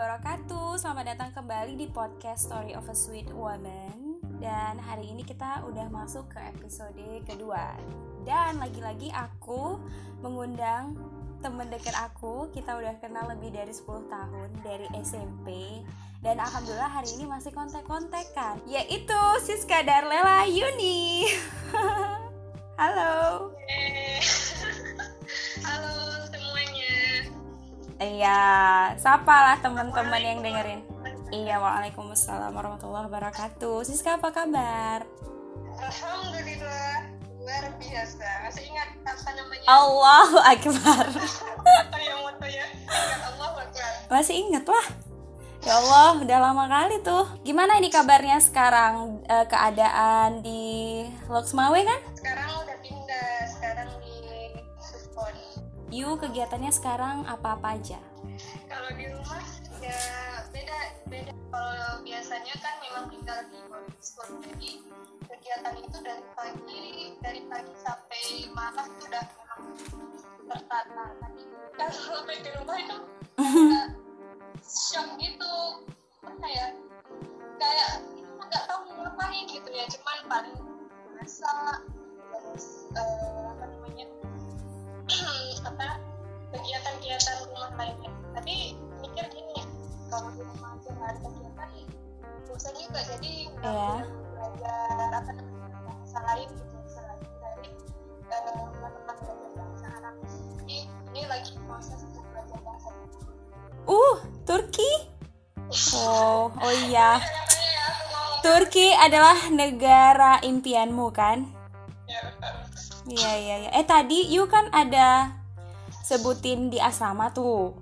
wabarakatuh. Selamat datang kembali di podcast Story of a Sweet Woman. Dan hari ini kita udah masuk ke episode kedua. Dan lagi-lagi aku mengundang temen deket aku. Kita udah kenal lebih dari 10 tahun dari SMP Dan Alhamdulillah hari ini masih kontak-kontak kan Yaitu Siska Darlela Yuni. Halo Iya, sapa lah teman-teman yang dengerin. Iya, waalaikumsalam warahmatullahi wabarakatuh. Siska apa kabar? Alhamdulillah luar biasa. Masih ingat apa namanya? Allahu Akbar. Moto ya? Ingat Akbar. Masih inget lah. Ya Allah, udah lama kali tuh. Gimana ini kabarnya sekarang eh, keadaan di Loksmawe kan? Sekarang You kegiatannya sekarang apa-apa aja? Kalau di rumah ya beda beda. Kalau biasanya kan memang tinggal di school. Jadi kegiatan itu dari pagi dari pagi sampai malam itu udah memang tertata. Tadi kan sampai di rumah itu shock gitu apa ya kayak nggak tahu mau ngapain gitu ya cuman paling masak terus eh, apa namanya apa kegiatan-kegiatan rumah lainnya tapi mikir gini kalau di rumah aja nggak ada kegiatan bosan juga jadi nggak Iya. belajar apa namanya bahasa lain gitu selain dari eh, teman-teman belajar bahasa Arab jadi ini lagi proses untuk belajar bahasa Uh, Turki? Oh, oh iya. Ya, Turki adalah negara impianmu kan? ya betul. Iya iya iya. Eh tadi you kan ada sebutin di asrama tuh.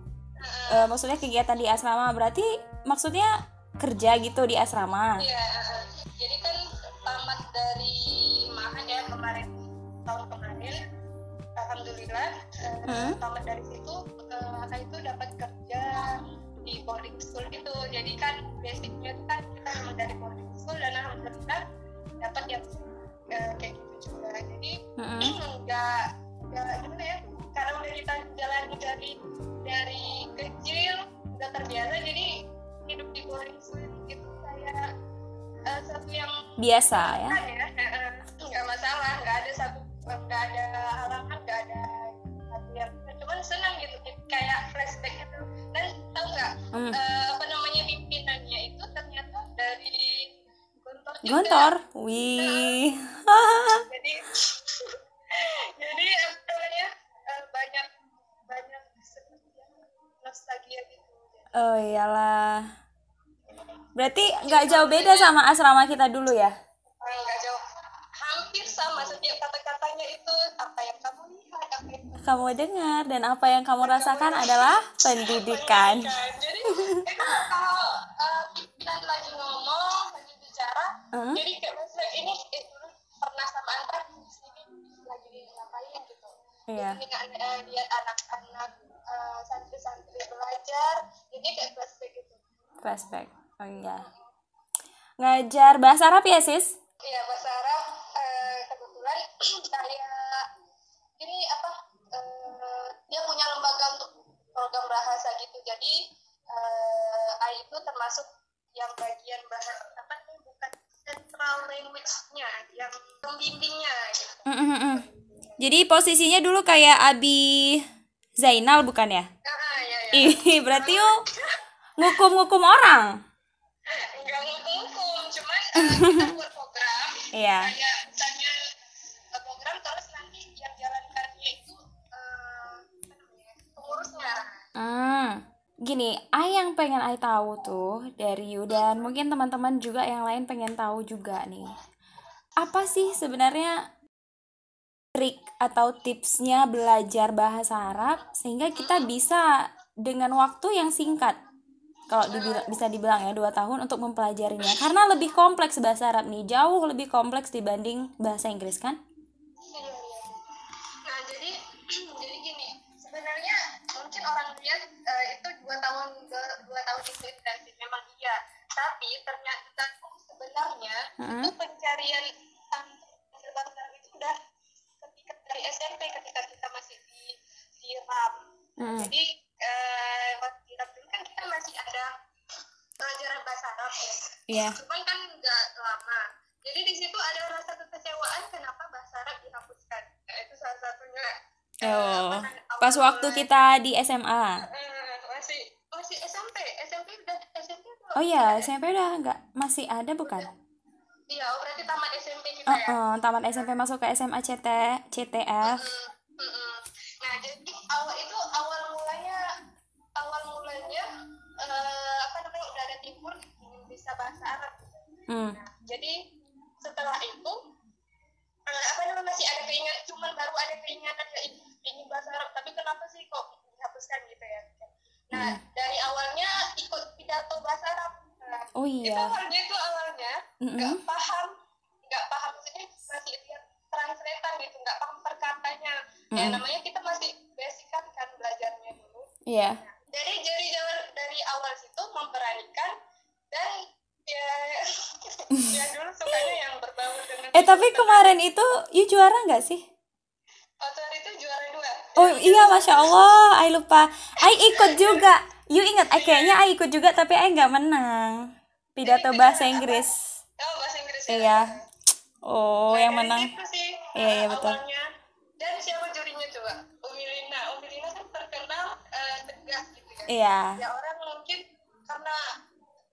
Eh, maksudnya kegiatan di asrama berarti maksudnya kerja gitu di asrama. Iya, eh, jadi kan tamat dari Mahan ya kemarin tahun kemarin, alhamdulillah eh, Hmm. tamat dari situ eh, kakak itu dapat kerja di boarding school itu. Jadi kan basicnya itu kan kita dari boarding school dan alhamdulillah dapat yang eh, kayak gitu juga. Jadi Mm-mm. nggak nggak gimana ya? Karena udah kita jalani dari dari kecil udah terbiasa jadi hidup di school itu kayak eh, satu yang Biasa ya. ya nggak masalah nggak ada satu nggak ada halangan nggak ada satu yang cuman senang gitu kayak flashback gitu dan tahu nggak Hmm. eh, apa namanya pimpinannya itu ternyata dari Gontor juga. Gontor. Wih. Jadi jadi apa namanya eh, banyak banyak nostalgia gitu Oh iyalah. Berarti nggak jauh beda sama asrama kita dulu ya? Ah, nggak jauh hampir sama setiap kata-katanya itu apa yang kamu lihat apa yang Kamu dengar dan apa yang kamu rasakan adalah pendidikan. Kan, jadi kalau uh, kita lagi ngomong lagi bicara Hmm? jadi kayak misalnya ini eh, dulu pernah sama antar di sini lagi ngapain nggak uh, lihat anak-anak uh, santri-santri belajar jadi kayak flashback gitu Flashback. Oh iya. Ngajar bahasa Arab ya, Sis? Iya bahasa Arab eh, kebetulan kayak ini apa eh, dia punya lembaga untuk program bahasa gitu jadi AI itu termasuk yang bagian bahasa apa nih bukan central language-nya yang pembimbingnya gitu. Mm-mm-mm. Jadi posisinya dulu kayak Abi Zainal bukan ya? Ah, ya, ya. Berarti yuk ngukum-ngukum orang. Enggak ngukum, cuman eh, kita buat program Iya. kayak misalnya eh, program terus nanti yang jalankannya itu eh, pengurusnya Hmm. Gini, Ai yang pengen Ai tahu tuh dari you dan mungkin teman-teman juga yang lain pengen tahu juga nih. Apa sih sebenarnya trik atau tipsnya belajar bahasa Arab sehingga kita bisa dengan waktu yang singkat kalau dibil- bisa dibilang ya dua tahun untuk mempelajarinya karena lebih kompleks bahasa Arab nih jauh lebih kompleks dibanding bahasa Inggris kan? Nah, jadi jadi gini, sebenarnya mungkin orang lihat eh, itu dua tahun dua, dua tahun itu intensif memang iya, tapi ternyata sebenarnya Mm-mm. itu pencarian bahasa itu udah ketika dari SMP ketika kita masih di di RAM. Mm. Jadi eh, waktu di RAM dulu kan kita masih ada Iya. cuman kan nggak lama jadi di situ ada rasa kekecewaan kenapa bahasa Arab dihapuskan nah, itu salah satunya eh, Oh, kan, pas waktu kita di SMA. Eh, masih masih SMP SMP udah SMP? Oh iya, SMP udah nggak masih ada bukan? iya Uh, tamat SMP masuk ke SMA CT CTF. Ya namanya kita masih basic kan kan belajarnya dulu Iya. jadi dari dari awal situ memberanikan dan ya ya dulu sukanya yang berbaur dengan Eh tapi kemarin itu you juara nggak sih? waktu itu juara dua Oh iya, masya Allah, I lupa. I ikut juga. You ingat, I kayaknya I ikut juga tapi I nggak menang. Pidato bahasa Inggris. oh bahasa Inggris ya? Iya. Oh, Nah, yang menang. sih, Iya, iya, betul. awalnya. Iya. ya orang mungkin karena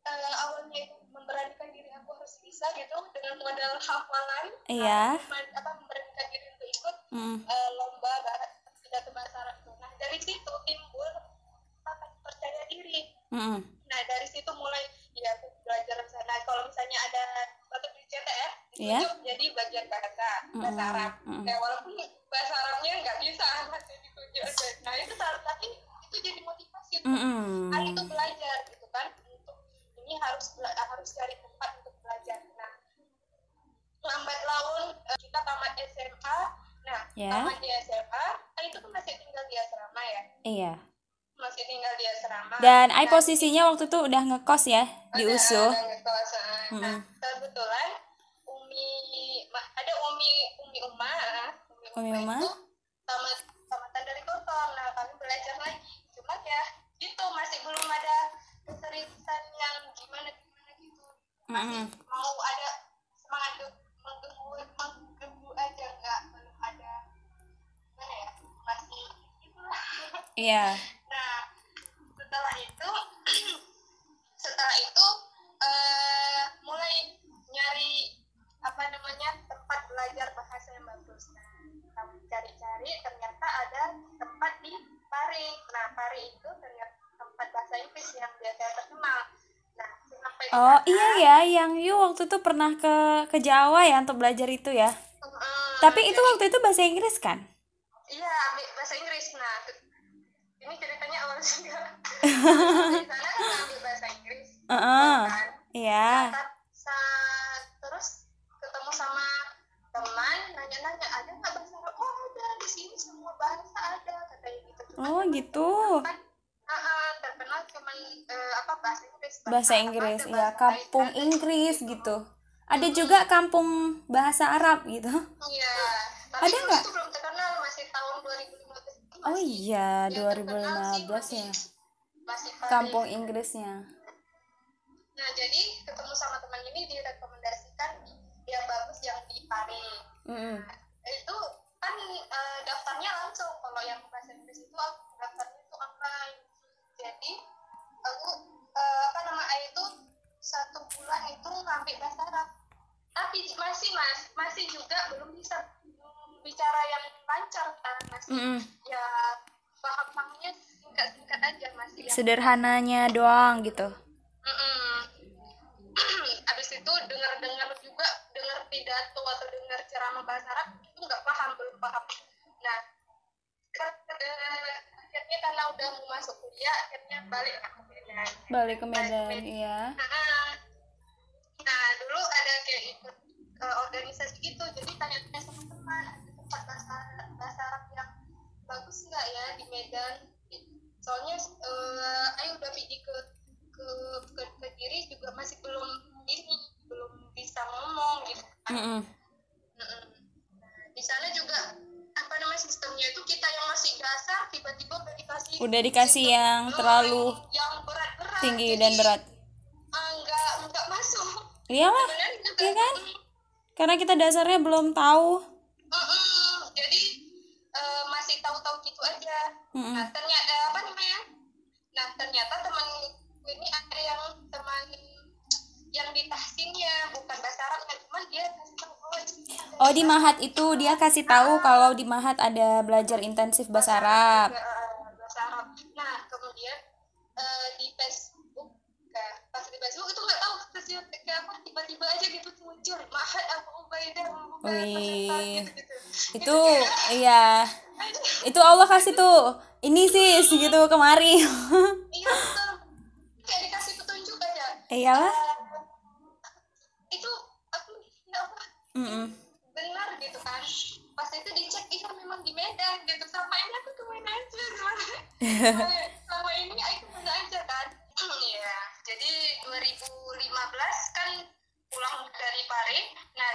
eh, awalnya itu memberanikan diri aku harus bisa gitu dengan modal hafalan Iya. mem- apa memberanikan diri untuk ikut Mm. eh, lomba bahasa pidato bahasa Arab itu. nah dari situ timbul apa percaya diri Mm-mm. nah dari situ mulai ya aku belajar nah kalau misalnya ada waktu di Iya. ditunjuk jadi bagian bahasa bahasa Mm-mm. Arab Mm-mm. ya walaupun bahasa Arabnya nggak bisa masih ditunjuk nah itu tapi itu jadi motivasi Mm-mm. hari itu belajar gitu kan untuk ini harus harus cari tempat untuk belajar nah lambat laun eh, kita tamat SMA nah Ya. tamat di SMA kan itu kan masih tinggal di asrama ya Iya. masih tinggal di asrama Dan I Nah, posisinya waktu itu udah ngekos ya di USU. ada ngekos, ah. nah Mm-mm. kebetulan Umi ada Umi Umi Uma ah. Umi Uma? itu tamat tamatan dari Kotor nah kami belajar lagi cuma ya gitu masih belum ada keseriusan yang gimana gimana gitu masih Mm-mm. mau ada semangat ge- menggebu menggebu aja nggak belum ada gimana ya masih itulah Iya. Nah, setelah itu, setelah itu eh, mulai nyari apa namanya tempat belajar bahasa yang bagus. Nah, kami cari-cari ternyata ada tempat di Pari. Nah, Pari itu ternyata tempat bahasa Inggris yang biasa terkenal. Nah, sampai di Oh iya ya, yang you waktu itu pernah ke ke Jawa ya untuk belajar itu ya. mm, Tapi itu jadi- waktu itu bahasa Inggris kan? Iya, bahasa Inggris. Nah, ini ceritanya awal juga. di sana kan ambil bahasa Inggris. Heeh. kan? Iya. Nah, terus ketemu sama teman nanya-nanya ada nggak bahasa Arab oh ada di sini semua bahasa ada katanya gitu Cuman Oh gitu. Bahasa Inggris Bahasa ya kampung. Inggris gitu. Ada juga kampung bahasa Arab gitu. iya tapi Ada nggak? itu belum terkenal masih tahun 2015 itu Oh iya, yang terkenal sih 2015 masih- ya. masih. Kampung Inggrisnya. nah jadi ketemu sama teman ini direkomendasikan yang bagus yang di Paris Mm-mm. ya paham pahamnya singkat singkat aja masih yang Sederhananya doang gitu. Mm-mm. Abis itu dengar-dengar juga dengar pidato atau dengar ceramah bahasa Arab itu nggak paham belum paham. Nah ke- akhirnya karena udah mau masuk kuliah akhirnya balik ke Medan. Balik ke Medan, iya. Nah, nah dulu ada kayak ikut eh, organisasi gitu jadi tanya-tanya sama teman ada tempat bahasa bahasa Arab yang bagus nggak ya di Medan soalnya eh, ayo udah pergi ke ke ke, ke diri juga masih belum ini belum bisa Mm-mm. Di sana juga apa namanya sistemnya itu kita yang masih dasar tiba-tiba udah dikasih Udah dikasih sistem, yang eh, terlalu yang berat-berat tinggi Jadi, dan berat. ah, nggak nggak masuk sebenarnya juga iya kan mm, karena kita dasarnya belum tahu mm-mm. jadi eh, masih tahu-tahu gitu aja Mm-mm. nah ternyata oh di mahat itu dia kasih tahu kalau di mahat ada belajar intensif bahasa Arab. Juga, eh, bahasa Arab. Nah kemudian eh, di Facebook nah, pas di Facebook itu nggak tahu kayak apa tiba-tiba aja gitu muncul mahat Abu Ubaidah membuka Wih. peserta gitu-gitu itu iya. Itu Allah kasih tuh ini sih gitu kemari. Iya betul. Kayak dikasih petunjuk aja. Iyalah. Eh, itu aku nggak apa. Mm-mm. benar memang di Medan gitu. Sama ini aku ke mana aja gimana sama ini aku ke mana aja kan. Iya jadi 2015 kan pulang dari Pare nah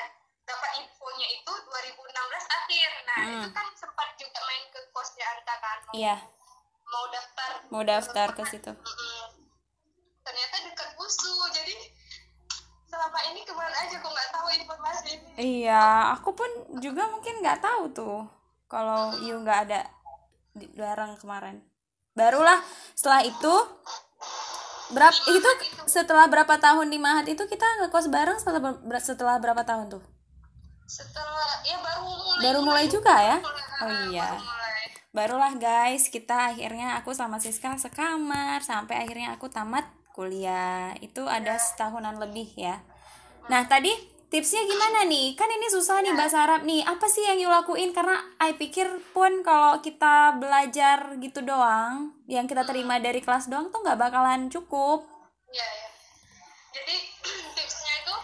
dapat infonya itu 2016 akhir. Nah Hmm. itu kan sempat juga main ke kosnya Anta kan. Mau, iya. Mau daftar. Mau daftar ke situ. Ternyata dekat Busu jadi selama ini ke mana aja kok nggak tahu informasi. Ini iya aku pun juga mungkin nggak tahu tuh kalau you nggak ada di bareng kemarin. Barulah setelah itu berapa itu setelah berapa tahun di mahat itu kita ngekos bareng setelah ber- setelah berapa tahun tuh? Setelah ya baru mulai baru mulai juga ya? Oh iya. baru barulah guys kita akhirnya aku sama Siska sekamar sampai akhirnya aku tamat kuliah. Itu ada setahunan lebih ya. Nah tadi tipsnya gimana nih kan ini susah nih bahasa Arab nih apa sih yang you lakuin karena I pikir pun kalau kita belajar gitu doang yang kita terima dari kelas doang tuh nggak bakalan cukup Iya, ya. Jadi tipsnya itu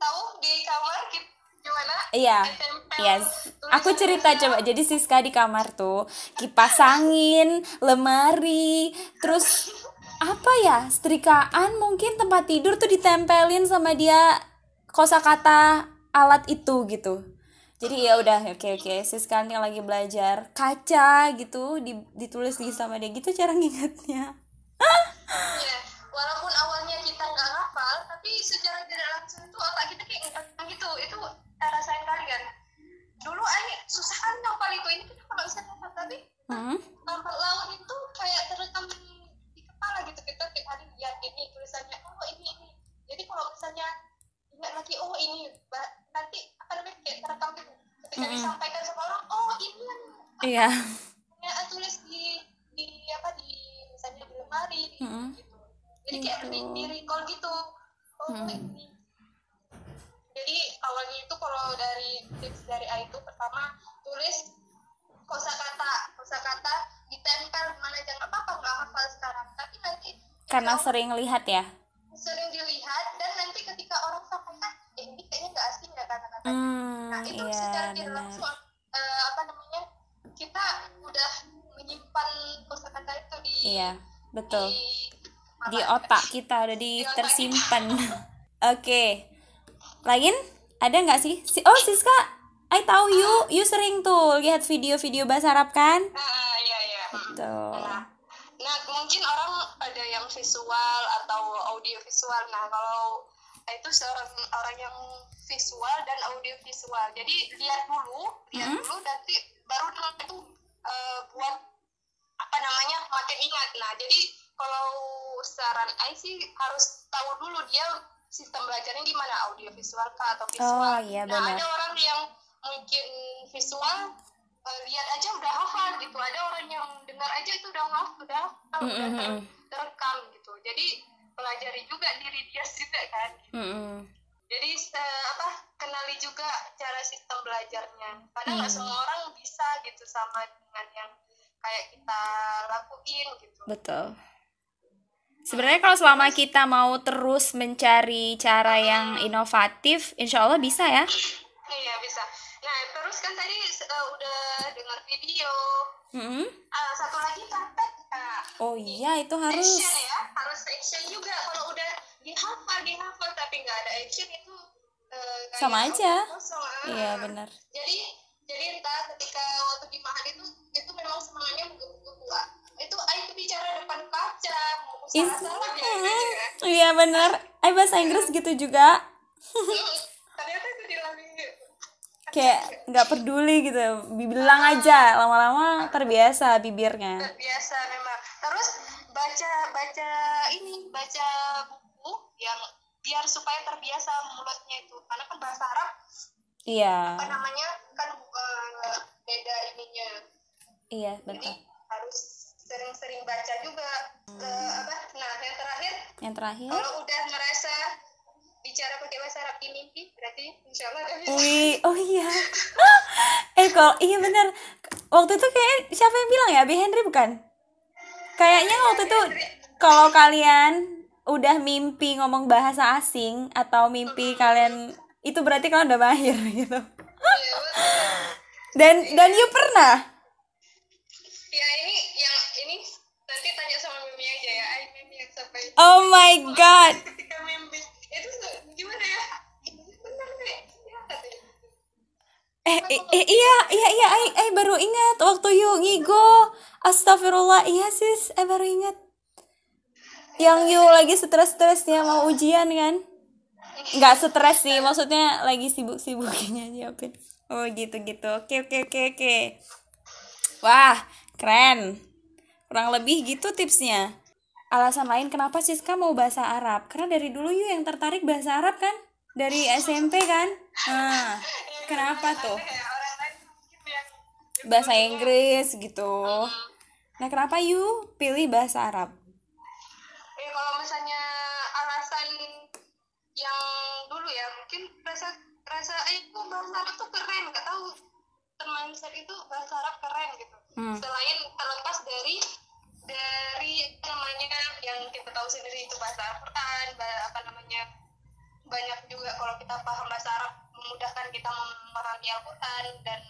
tahu di kamar kita gimana? Iya, Tempel yes. Aku cerita coba. Jadi Siska di kamar tuh kipas angin, lemari, terus apa ya? Setrikaan mungkin tempat tidur tuh ditempelin sama dia kosakata alat itu gitu. Jadi ya udah oke oke Siska yang lagi belajar kaca gitu di- ditulis di sama dia gitu cara ngingetnya. Iya, walaupun awalnya kita nggak ngapal, tapi secara tidak langsung itu otak kita kayak gitu. Itu cara saya kalian. Dulu ani susah kan ngapal itu ini kita nggak bisa ngapal, tapi Hmm? laun itu kayak terekam di kepala gitu kita tiap hari lihat ini tulisannya oh ini ini. Jadi kalau misalnya ingat lagi oh ini nanti apa namanya kayak terekam gitu. Ketika Mm-mm. disampaikan sama orang oh ini yang Iya. yang tulis di di apa di misalnya di lemari di, Mm-mm. gitu jadi kayak Gitu. di, di recall gitu oh Mm. ini jadi awalnya itu kalau dari tips dari A itu pertama tulis kosakata kosakata ditempel mana aja nggak apa-apa nggak hafal sekarang tapi nanti Karena sering lihat ya. Itu iya secara tidak langsung eh, apa namanya kita udah menyimpan kosakata itu di Iya, betul. di, Di otak kita udah di tersimpan. Oke. Lain ada nggak sih? Si oh Siska, I tahu you, you sering tuh lihat video-video bahasa Arab kan? Ah, iya iya. Betul. Nah, nah mungkin orang ada yang visual atau audio visual. Nah kalau itu seorang orang yang visual dan audio visual. Jadi lihat dulu, lihat Hmm. dulu nanti baru dengan itu eh, buat apa namanya makin ingat. Nah jadi kalau saran I sih harus tahu dulu dia sistem belajarnya gimana audio visual kah atau visual. Oh, iya, nah benar. ada orang yang mungkin visual eh, lihat aja udah hafal gitu ada orang yang dengar aja itu udah hafal udah Mm, udah ter- mm. terekam gitu jadi pelajari juga diri dia juga kan Mm-mm. jadi se- apa kenali juga cara sistem belajarnya karena nggak Hmm. semua orang bisa gitu sama dengan yang kayak kita lakuin gitu Betul. Sebenarnya kalau selama kita mau terus mencari cara yang inovatif, insya Allah bisa ya. iya bisa nah terus kan tadi eh, udah dengar video Mm-mm. Ah, satu lagi praktek Kak. Oh iya, itu harus. action ya harus action juga kalau udah dihafal dihafal tapi nggak ada action itu eh, kayak Sama aja. kosong, ah. Iya benar. jadi jadi entah ketika waktu di mahat itu itu memang semangatnya menggebu-gebu ah. itu ayo bicara depan kaca mau Is- salah salah ya gitu ya Iya benar. ay bahasa Inggris gitu juga kayak nggak peduli gitu. Bilang aja lama-lama terbiasa bibirnya. Biasa memang. Terus baca baca ini baca buku yang biar supaya terbiasa mulutnya itu. Karena kan bahasa Arab iya. apa namanya kan eh, beda ininya. Iya jadi betul. harus sering-sering baca juga. Eh, apa? Nah yang terakhir? Yang terakhir? Kalau udah ngerasa bicara pakai bahasa Arab di mimpi berarti insya Allah bisa Wih, oh iya. eh kalau iya bener. Waktu itu kayak siapa yang bilang ya? Abi Henry bukan? Kayaknya waktu itu kalau kalian udah mimpi ngomong bahasa asing atau mimpi kalian itu berarti kalian udah mahir gitu. Iya. Dan dan you pernah? ya ini yang ini nanti tanya sama Mimi aja ya Ay Mimi yang sampai Oh my god. ketika mimpi itu tuh gimana ya benar nih ya katanya Eh, eh, eh, iya, iya, iya, ay, ay, baru ingat waktu you ngigo. Astagfirullah, iya sis, eh baru ingat. Yang you lagi stres-stresnya mau ujian kan? Nggak stres sih, maksudnya lagi sibuk-sibuknya nyiapin. Oh gitu-gitu, oke, oke, oke, oke. Wah, keren. Kurang lebih gitu tipsnya. Alasan lain kenapa Siska mau bahasa Arab? Karena dari dulu you yang tertarik bahasa Arab kan? Dari SMP kan? Nah, kenapa tuh? yang bahasa Inggris gitu. Nah, kenapa you pilih bahasa Arab? ya kalau misalnya alasan yang dulu ya mungkin rasa rasa eh itu bahasa Arab tuh keren nggak tahu mindset itu bahasa Arab keren gitu Hmm. selain terlepas dari dari namanya yang kita tahu sendiri itu bahasa Al-Quran apa namanya banyak juga kalau kita paham bahasa Arab memudahkan kita memahami Al-Quran dan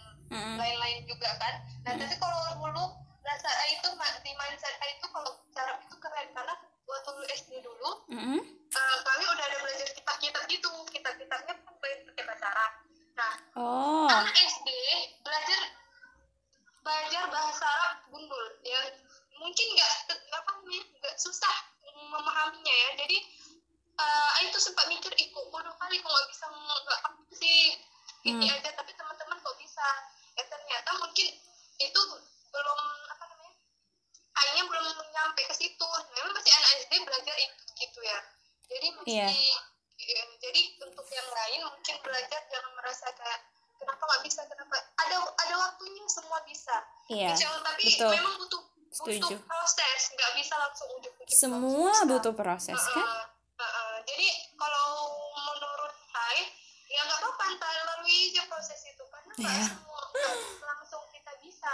lain-lain juga kan. Nah tapi kalau dulu rasa itu ma- di mindset itu kalau Arab itu keren. Karena waktu dulu SD dulu Mm-mm. eh, kami udah ada belajar kitab-kitab gitu. Kitab-kitabnya kan pakai bahasa Arab. Nah Oh, anak SD belajar belajar bahasa Arab gundul ya. Mungkin nggak apa namanya nggak susah memahaminya ya. Jadi eh itu sempat mikir kok bodoh kali kok nggak bisa nggak apa sih ini Hmm. aja tapi teman-teman kok bisa ya ternyata mungkin itu belum apa namanya kayaknya belum nyampe ke situ memang masih anak SD belajar itu gitu ya jadi mesti Iya. ya, jadi untuk yang lain mungkin belajar jangan merasa kayak kenapa nggak bisa kenapa ada ada waktunya semua bisa iya. Insya Allah, tapi betul. memang butuh Setuju. butuh proses nggak bisa langsung ujuk-ujuk Semua butuh proses kan? Heeh, heeh. jadi kalau menurut saya ya nggak apa-apa ntar lalui aja proses itu karena nggak Iya. nggak langsung kita bisa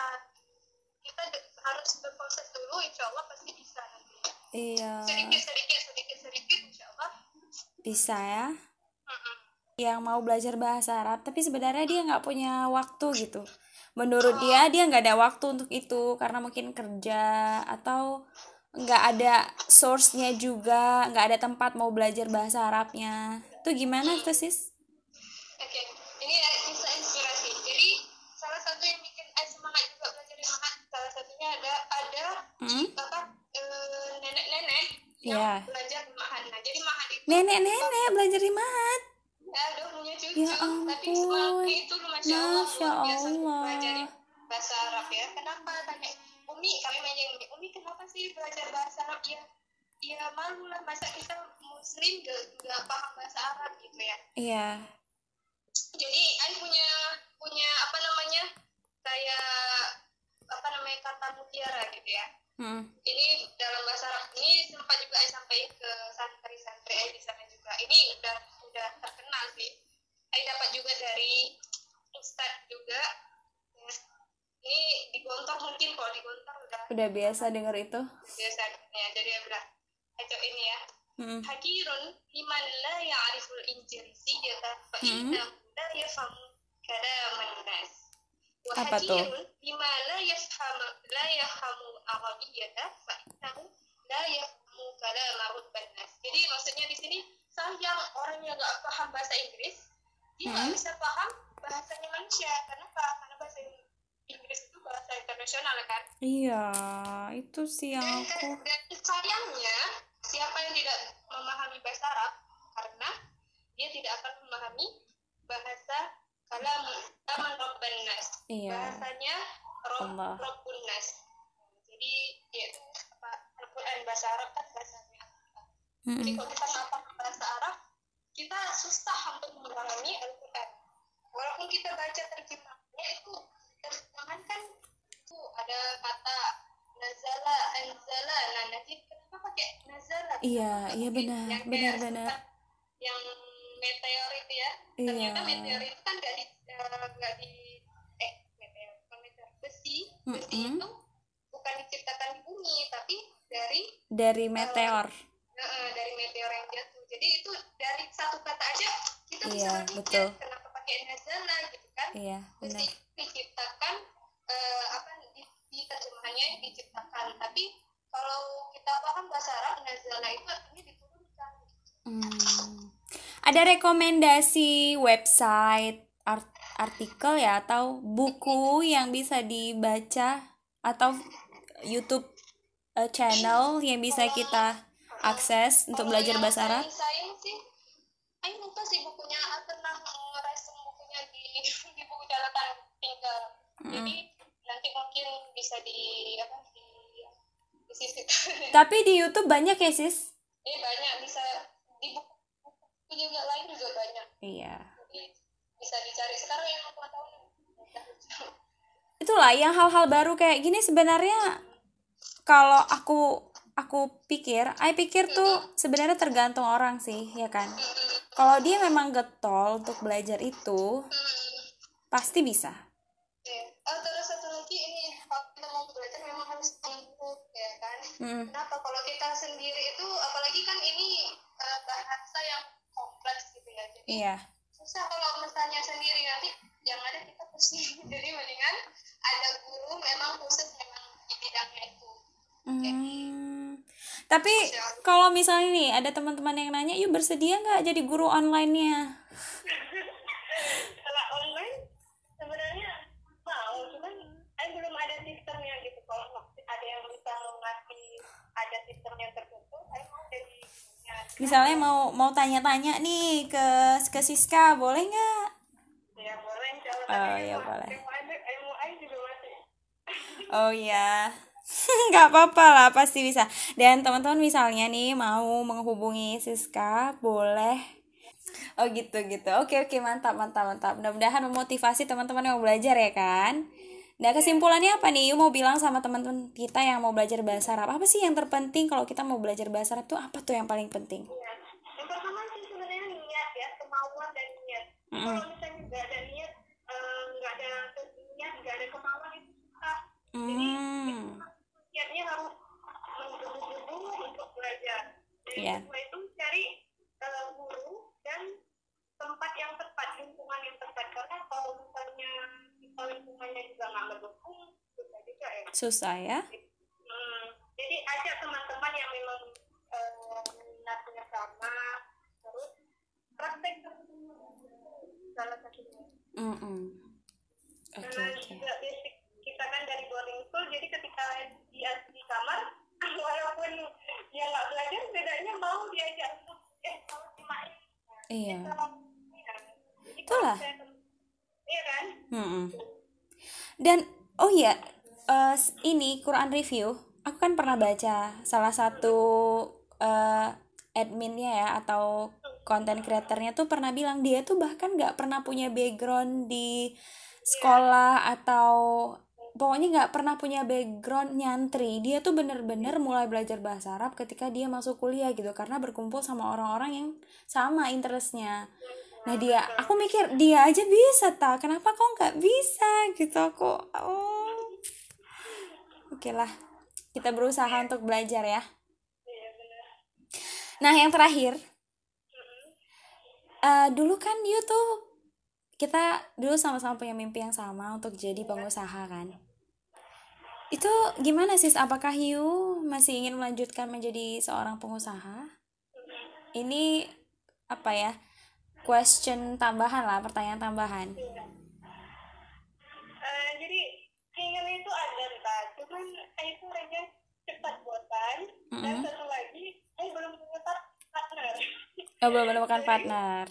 kita harus berproses dulu insya Allah pasti bisa nanti Iya. sedikit sedikit sedikit sedikit insya Allah Bisa ya. Mm-mm. Yang mau belajar bahasa Arab, tapi sebenarnya dia nggak punya waktu gitu. Menurut dia, dia nggak ada waktu untuk itu karena mungkin kerja atau nggak ada source-nya juga, nggak ada tempat mau belajar bahasa Arabnya. Itu gimana tuh sis? Yang Iya. belajar di Mahat. Nah, jadi Mahat itu Nenek-nenek belajar di Mahat. ya udah punya cucu, Ya tapi ampun. semangatnya itu masya Allah Masya Allah. belajar bahasa Arab ya. Kenapa tanya Umi? Kami nanya Umi, Umi kenapa sih belajar bahasa Arab? Ya, ya malu lah masa kita Muslim gak, gak paham bahasa Arab gitu ya. Iya. jadi Ai punya punya apa namanya kayak apa namanya kata mutiara gitu ya Hmm. ini dalam bahasa Arab ini sempat juga Ai sampai ke santri-santri di sana juga. Ini udah udah terkenal sih. Ai dapat juga dari Ustadz juga. Ini di Gontor mungkin kalau di Gontor udah. Udah biasa denger itu. biasa ya. Jadi ya udah ini ya. Hmm. hakirun liman la ya'riful injirisiyata fa innahu la yafhamu kalaman nas. wa Apa tuh? hakirun lima la yafhamu arabiyata fa innahu la yafhamu kalama jadi maksudnya di sini sayang orang yang nggak paham bahasa Inggris dia nggak Hmm. bisa paham bahasanya manusia kenapa karena bahasa Inggris itu bahasa internasional kan Iya, itu sih yang dan, aku. dan sayangnya siapa yang tidak memahami bahasa Arab dia tidak akan memahami bahasa kalam kaman Rabban Nas. Iya. Bahasanya Rob, Allah. Rabbun Nas. Jadi itu apa Al-Quran bahasa Arab kan bahasanya. Jadi Mm-mm. kalau kita ngapal bahasa Arab, kita susah untuk memahami Al-Quran. Walaupun kita baca terjemahannya itu terjemahan kan itu ada kata nazala, anzala. Nah, nanti kenapa pakai nazala? Iya, iya benar, yang kayak dari Dari meteor. Heeh, dari meteor yang jatuh. Jadi itu dari satu kata aja kita bisa Iya, berpikir betul. kenapa pakai nazala gitu kan? Iya, benar. Mesti diciptakan eh, apa di, di terjemahannya diciptakan. Tapi kalau kita paham bahasa Arab nazala itu artinya diturunkan. Hmm. Ada rekomendasi website, art- artikel ya atau buku yang bisa dibaca atau YouTube eh, channel yang bisa kita akses untuk Kalau belajar bahasa Arab? sains sih, Ayo lupa sih bukunya pernah ngeresum bukunya di di buku catatan tinggal. Jadi nanti mungkin bisa di apa di disisipkan. Tapi di YouTube banyak ya, Sis? Ini banyak bisa di buku, buku juga lain juga banyak. Iya. Jadi bisa dicari sekarang yang aku tahu Itulah yang hal-hal baru kayak gini sebenarnya kalau aku aku pikir, I pikir tuh sebenarnya tergantung orang sih, ya kan? Kalau dia memang getol untuk belajar itu, pasti bisa. Ya. Oh, terus satu lagi ini kalau kita mau belajar memang harus sungguh ya kan. Mm. Kenapa kalau kita sendiri itu apalagi kan ini eh, bahasa yang kompleks gitu ya. Jadi Iya. susah kalau misalnya sendiri nanti yang ada kita pusing. Jadi mendingan ada guru memang khusus memang di bidangnya itu. Hmm. Tapi kalau misalnya nih ada teman-teman yang nanya, yuk bersedia nggak jadi guru online-nya? Kalau online sebenarnya mau, cuman eh, belum ada sistemnya gitu. Kalau ada yang bisa ngasih ada sistem yang tertentu, saya mau jadi ya, Misalnya mau mau tanya-tanya nih ke ke Siska, boleh nggak? ya boleh kalau Oh, ya boleh. MUI juga masih Oh iya. nggak apa-apa lah, pasti bisa. Dan teman-teman misalnya nih mau menghubungi Siska, boleh. Oh gitu gitu. Oke oke mantap mantap mantap. Mudah-mudahan memotivasi teman-teman yang mau belajar ya kan. Nah kesimpulannya apa nih? Yu mau bilang sama teman-teman kita yang mau belajar bahasa Arab apa sih yang terpenting kalau kita mau belajar bahasa Arab tuh apa tuh yang paling penting? ya. Yang pertama sih sebenarnya niat ya, kemauan dan niat. Mm-mm. Kalau misalnya nggak ada niat, eh, nggak ada niat, nggak ada kemauan itu susah. Hmm. niatnya harus menggebu-gebu untuk belajar. Jadi Iya. kedua itu cari eh, guru dan tempat yang tepat, lingkungan yang tepat. Karena kalau misalnya kita lingkungannya juga nggak mendukung, susah juga ya. Susah ya? Hmm, jadi ajak teman-teman yang memang eh, minatnya sama, terus praktek salah satunya. Mm-mm. Oke Karena oke. juga basic kita kan dari boarding school, jadi ketika di kamar, walaupun dia nggak belajar, setidaknya mau diajak untuk eh kalau dimain. Iya. Jadi Itulah. Iya kan? Mm-mm. Dan oh iya, s- ini Quran review. Aku kan pernah baca salah satu eh, adminnya ya atau konten kreatornya tuh pernah bilang dia tuh bahkan nggak pernah punya background di sekolah atau pokoknya nggak pernah punya background nyantri. Dia tuh bener-bener mulai belajar bahasa Arab ketika dia masuk kuliah gitu karena berkumpul sama orang-orang yang sama interestnya. Nah dia, aku mikir dia aja bisa tak, kenapa kau nggak bisa gitu aku. Oh, oke lah, kita berusaha untuk belajar ya. Nah yang terakhir, eh, dulu kan you tuh kita dulu sama-sama punya mimpi yang sama untuk jadi pengusaha kan. Itu gimana sis? Apakah you masih ingin melanjutkan menjadi seorang pengusaha? Ini apa ya? Question tambahan lah, pertanyaan tambahan. Eh, jadi keinginan itu ada entah, cuman itu orangnya cepat bosan dan Mm-mm. satu lagi saya belum punya par- partner. oh, belum menemukan partner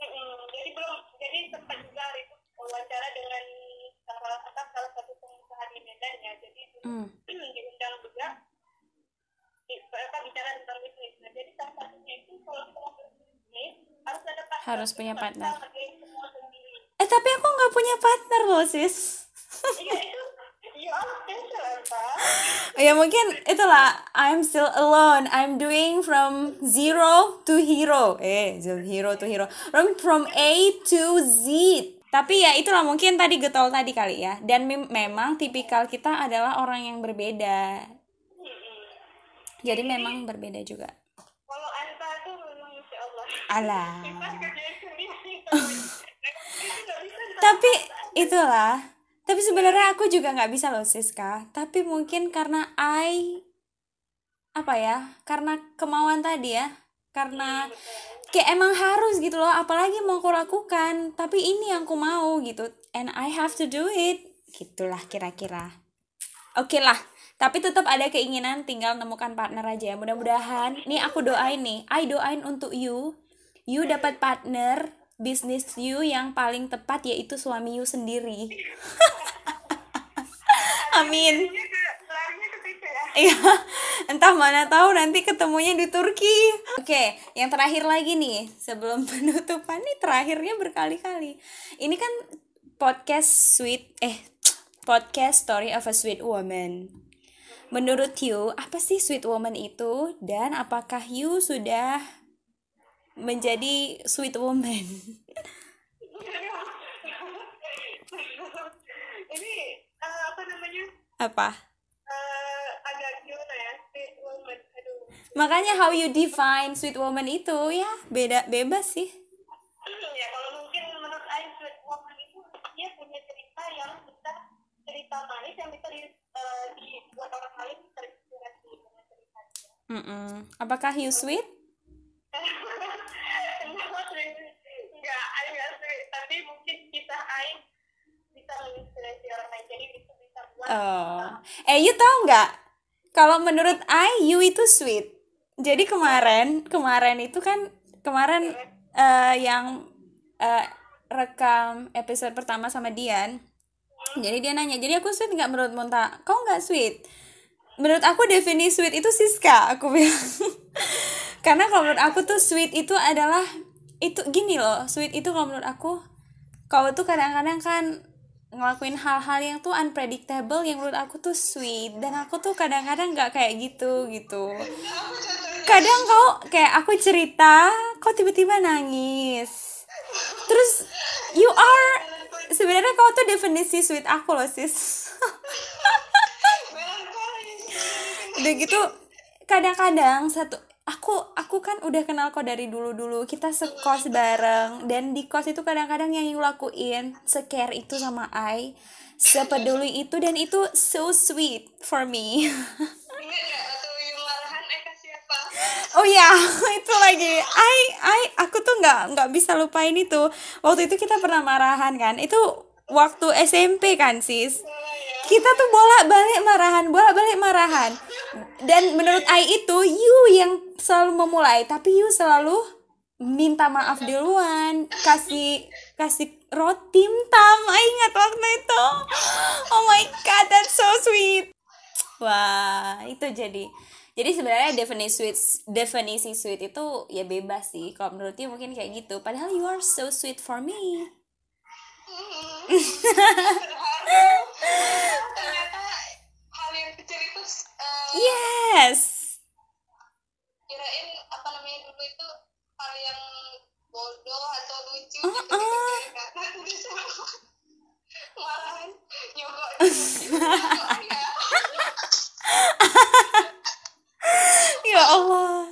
Mm-mm. jadi belum jadi sempat juga hari itu wawancara dengan salah apa salah satu pengusaha di Medan ya hmm. diundang juga. Di- apa bicara tentang bisnis nah jadi salah satunya itu kalau kita mau berbisnis harus ada partner Harus punya partner. eh tapi aku nggak punya partner loh sis. Iya itu. Special apa ya mungkin itulah. I'm still alone. I'm doing from zero to hero. Eh zo- hero to hero. From from A to Z tapi ya itulah mungkin tadi getol tadi kali ya. Dan mem- memang tipikal kita adalah orang yang berbeda. Jadi memang berbeda juga. kalau Anta tuh memang insya Allah. Alah. Itu tapi itulah. Tapi sebenarnya aku juga nggak bisa loh Siska. Tapi mungkin karena I apa ya karena kemauan tadi ya. Karena kayak emang harus gitu loh apalagi mau aku lakukan tapi ini yang aku mau gitu and I have to do it gitulah kira-kira. Oke lah tapi tetap ada keinginan tinggal nemukan partner aja ya mudah-mudahan nih aku doain nih I doain untuk you you dapat partner bisnis you yang paling tepat yaitu suami you sendiri. Amin ya entah mana tahu nanti ketemunya di Turki. Oke, yang terakhir lagi nih, sebelum penutupan nih terakhirnya berkali-kali. Ini kan podcast sweet eh podcast story of a sweet woman. Menurut you, apa sih sweet woman itu dan apakah you sudah menjadi sweet woman? ini eh, apa namanya apa? Makanya how you define sweet woman itu ya beda bebas sih. ya kalau mungkin menurut Ain sweet woman itu dia punya cerita yang bisa cerita manis yang bisa di, eh, dibuat orang lain terinspirasi dengan cerita dia Mm-mm. Apakah you sweet? enggak enggak sweet tapi mungkin kisah Ain bisa menginspirasi orang lain jadi itu bisa buat Oh, eh you tahu nggak? Kalau menurut I, you itu sweet. Jadi kemarin, kemarin itu kan kemarin eh, yang eh, rekam episode pertama sama Dian. Jadi dia nanya, jadi aku sweet nggak menurut Monta? Kau nggak sweet? Menurut aku definisi sweet itu Siska, aku bilang. Karena kalau menurut aku tuh sweet itu adalah itu gini loh, sweet itu kalau menurut aku kau tuh kadang-kadang kan ngelakuin hal-hal yang tuh unpredictable yang menurut aku tuh sweet dan aku tuh kadang-kadang nggak kayak gitu gitu kadang kau kayak aku cerita kau tiba-tiba nangis. Terus you are sebenarnya kau tuh definisi sweet aku loh sis. Udah gitu kadang-kadang satu aku aku kan udah kenal kau dari dulu-dulu. Kita sekos bareng dan di kos itu kadang-kadang yang you lakuin secare itu sama I sepeduli itu dan itu so sweet for me oh ya itu lagi. I I aku tuh nggak nggak bisa lupain itu. Waktu itu kita pernah marahan kan? Itu waktu SMP kan sis? Kita tuh bolak balik marahan bolak balik marahan. Dan menurut I itu you yang selalu memulai tapi you selalu minta maaf duluan kasih kasih roti tam I ingat waktu itu? Oh my god that's so sweet. Wah itu jadi jadi sebenarnya definisi sweet definisi sweet itu ya bebas sih. Kalau menurut you mungkin kayak gitu. Padahal you are so sweet for me. Ternyata hal yang kecil itu yes. kirain apa namanya dulu itu hal yang bodoh atau lucu Uh-uh. gitu gitu karena bisa marahan nyogok nyogok ya Allah.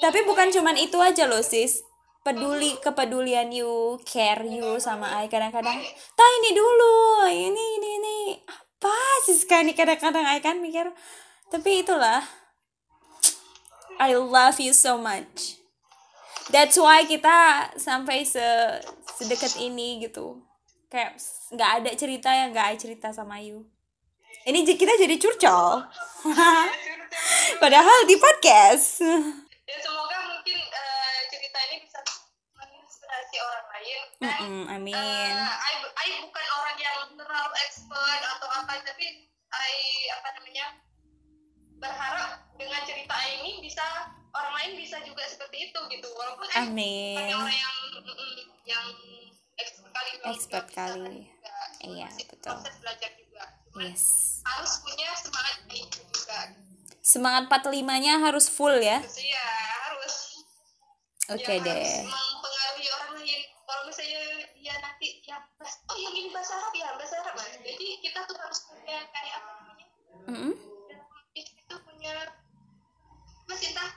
Tapi bukan cuman itu aja loh sis. Peduli kepedulian you care you sama I kadang-kadang. Tah ini dulu ini ini ini. Apa sih sekali kadang-kadang I kan mikir. Tapi itulah. I love you so much. That's why kita sampai se sedekat ini gitu. Kayak nggak ada cerita yang nggak I cerita sama you ini kita jadi curcol. Padahal di podcast. Ya semoga mungkin uh, cerita ini bisa menginspirasi orang lain. Mm -mm, amin. Uh, I, I bukan orang yang terlalu expert atau apa, tapi I apa namanya berharap dengan cerita ini bisa orang lain bisa juga seperti itu gitu walaupun Amin. Eh, orang yang mm, yang expert kali expert kali kan iya betul proses belajar juga yes. Harus punya semangat itu juga. Semangat 45 nya harus full ya? Terus ya harus. Oke ya, deh. harus mempengaruhi orang lain. Kalau misalnya dia nanti ya oh yang ini bahasa Arab ya bahasa Arab Nah, jadi kita tuh harus punya kayak apa namanya? Dalam itu punya entah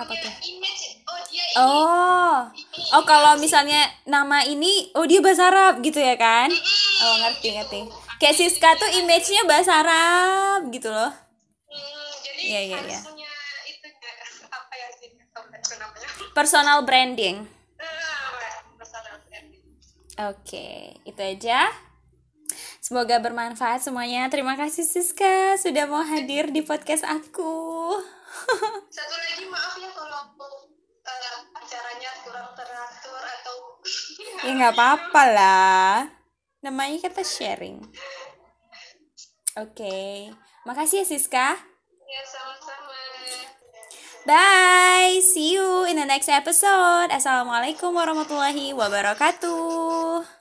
Apa tuh? image. Oh dia ini. Oh. Ini, oh kalau misalnya nama ini oh dia bahasa Arab gitu ya kan? Mm-mm, oh ngerti gitu. Kayak Siska tuh image-nya bahasa Arab gitu loh Hmm, jadi harus punya itu ya, apa ya sih namanya personal branding. Oke, itu aja. Semoga bermanfaat semuanya. Terima kasih Siska sudah mau hadir di podcast aku. satu lagi maaf ya kalau aku eh, acaranya kurang teratur atau ya nggak apa-apa lah. Namanya kita sharing. Oke, makasih ya Siska. ya sama-sama Bye, see you in the next episode. Assalamualaikum warahmatullahi wabarakatuh.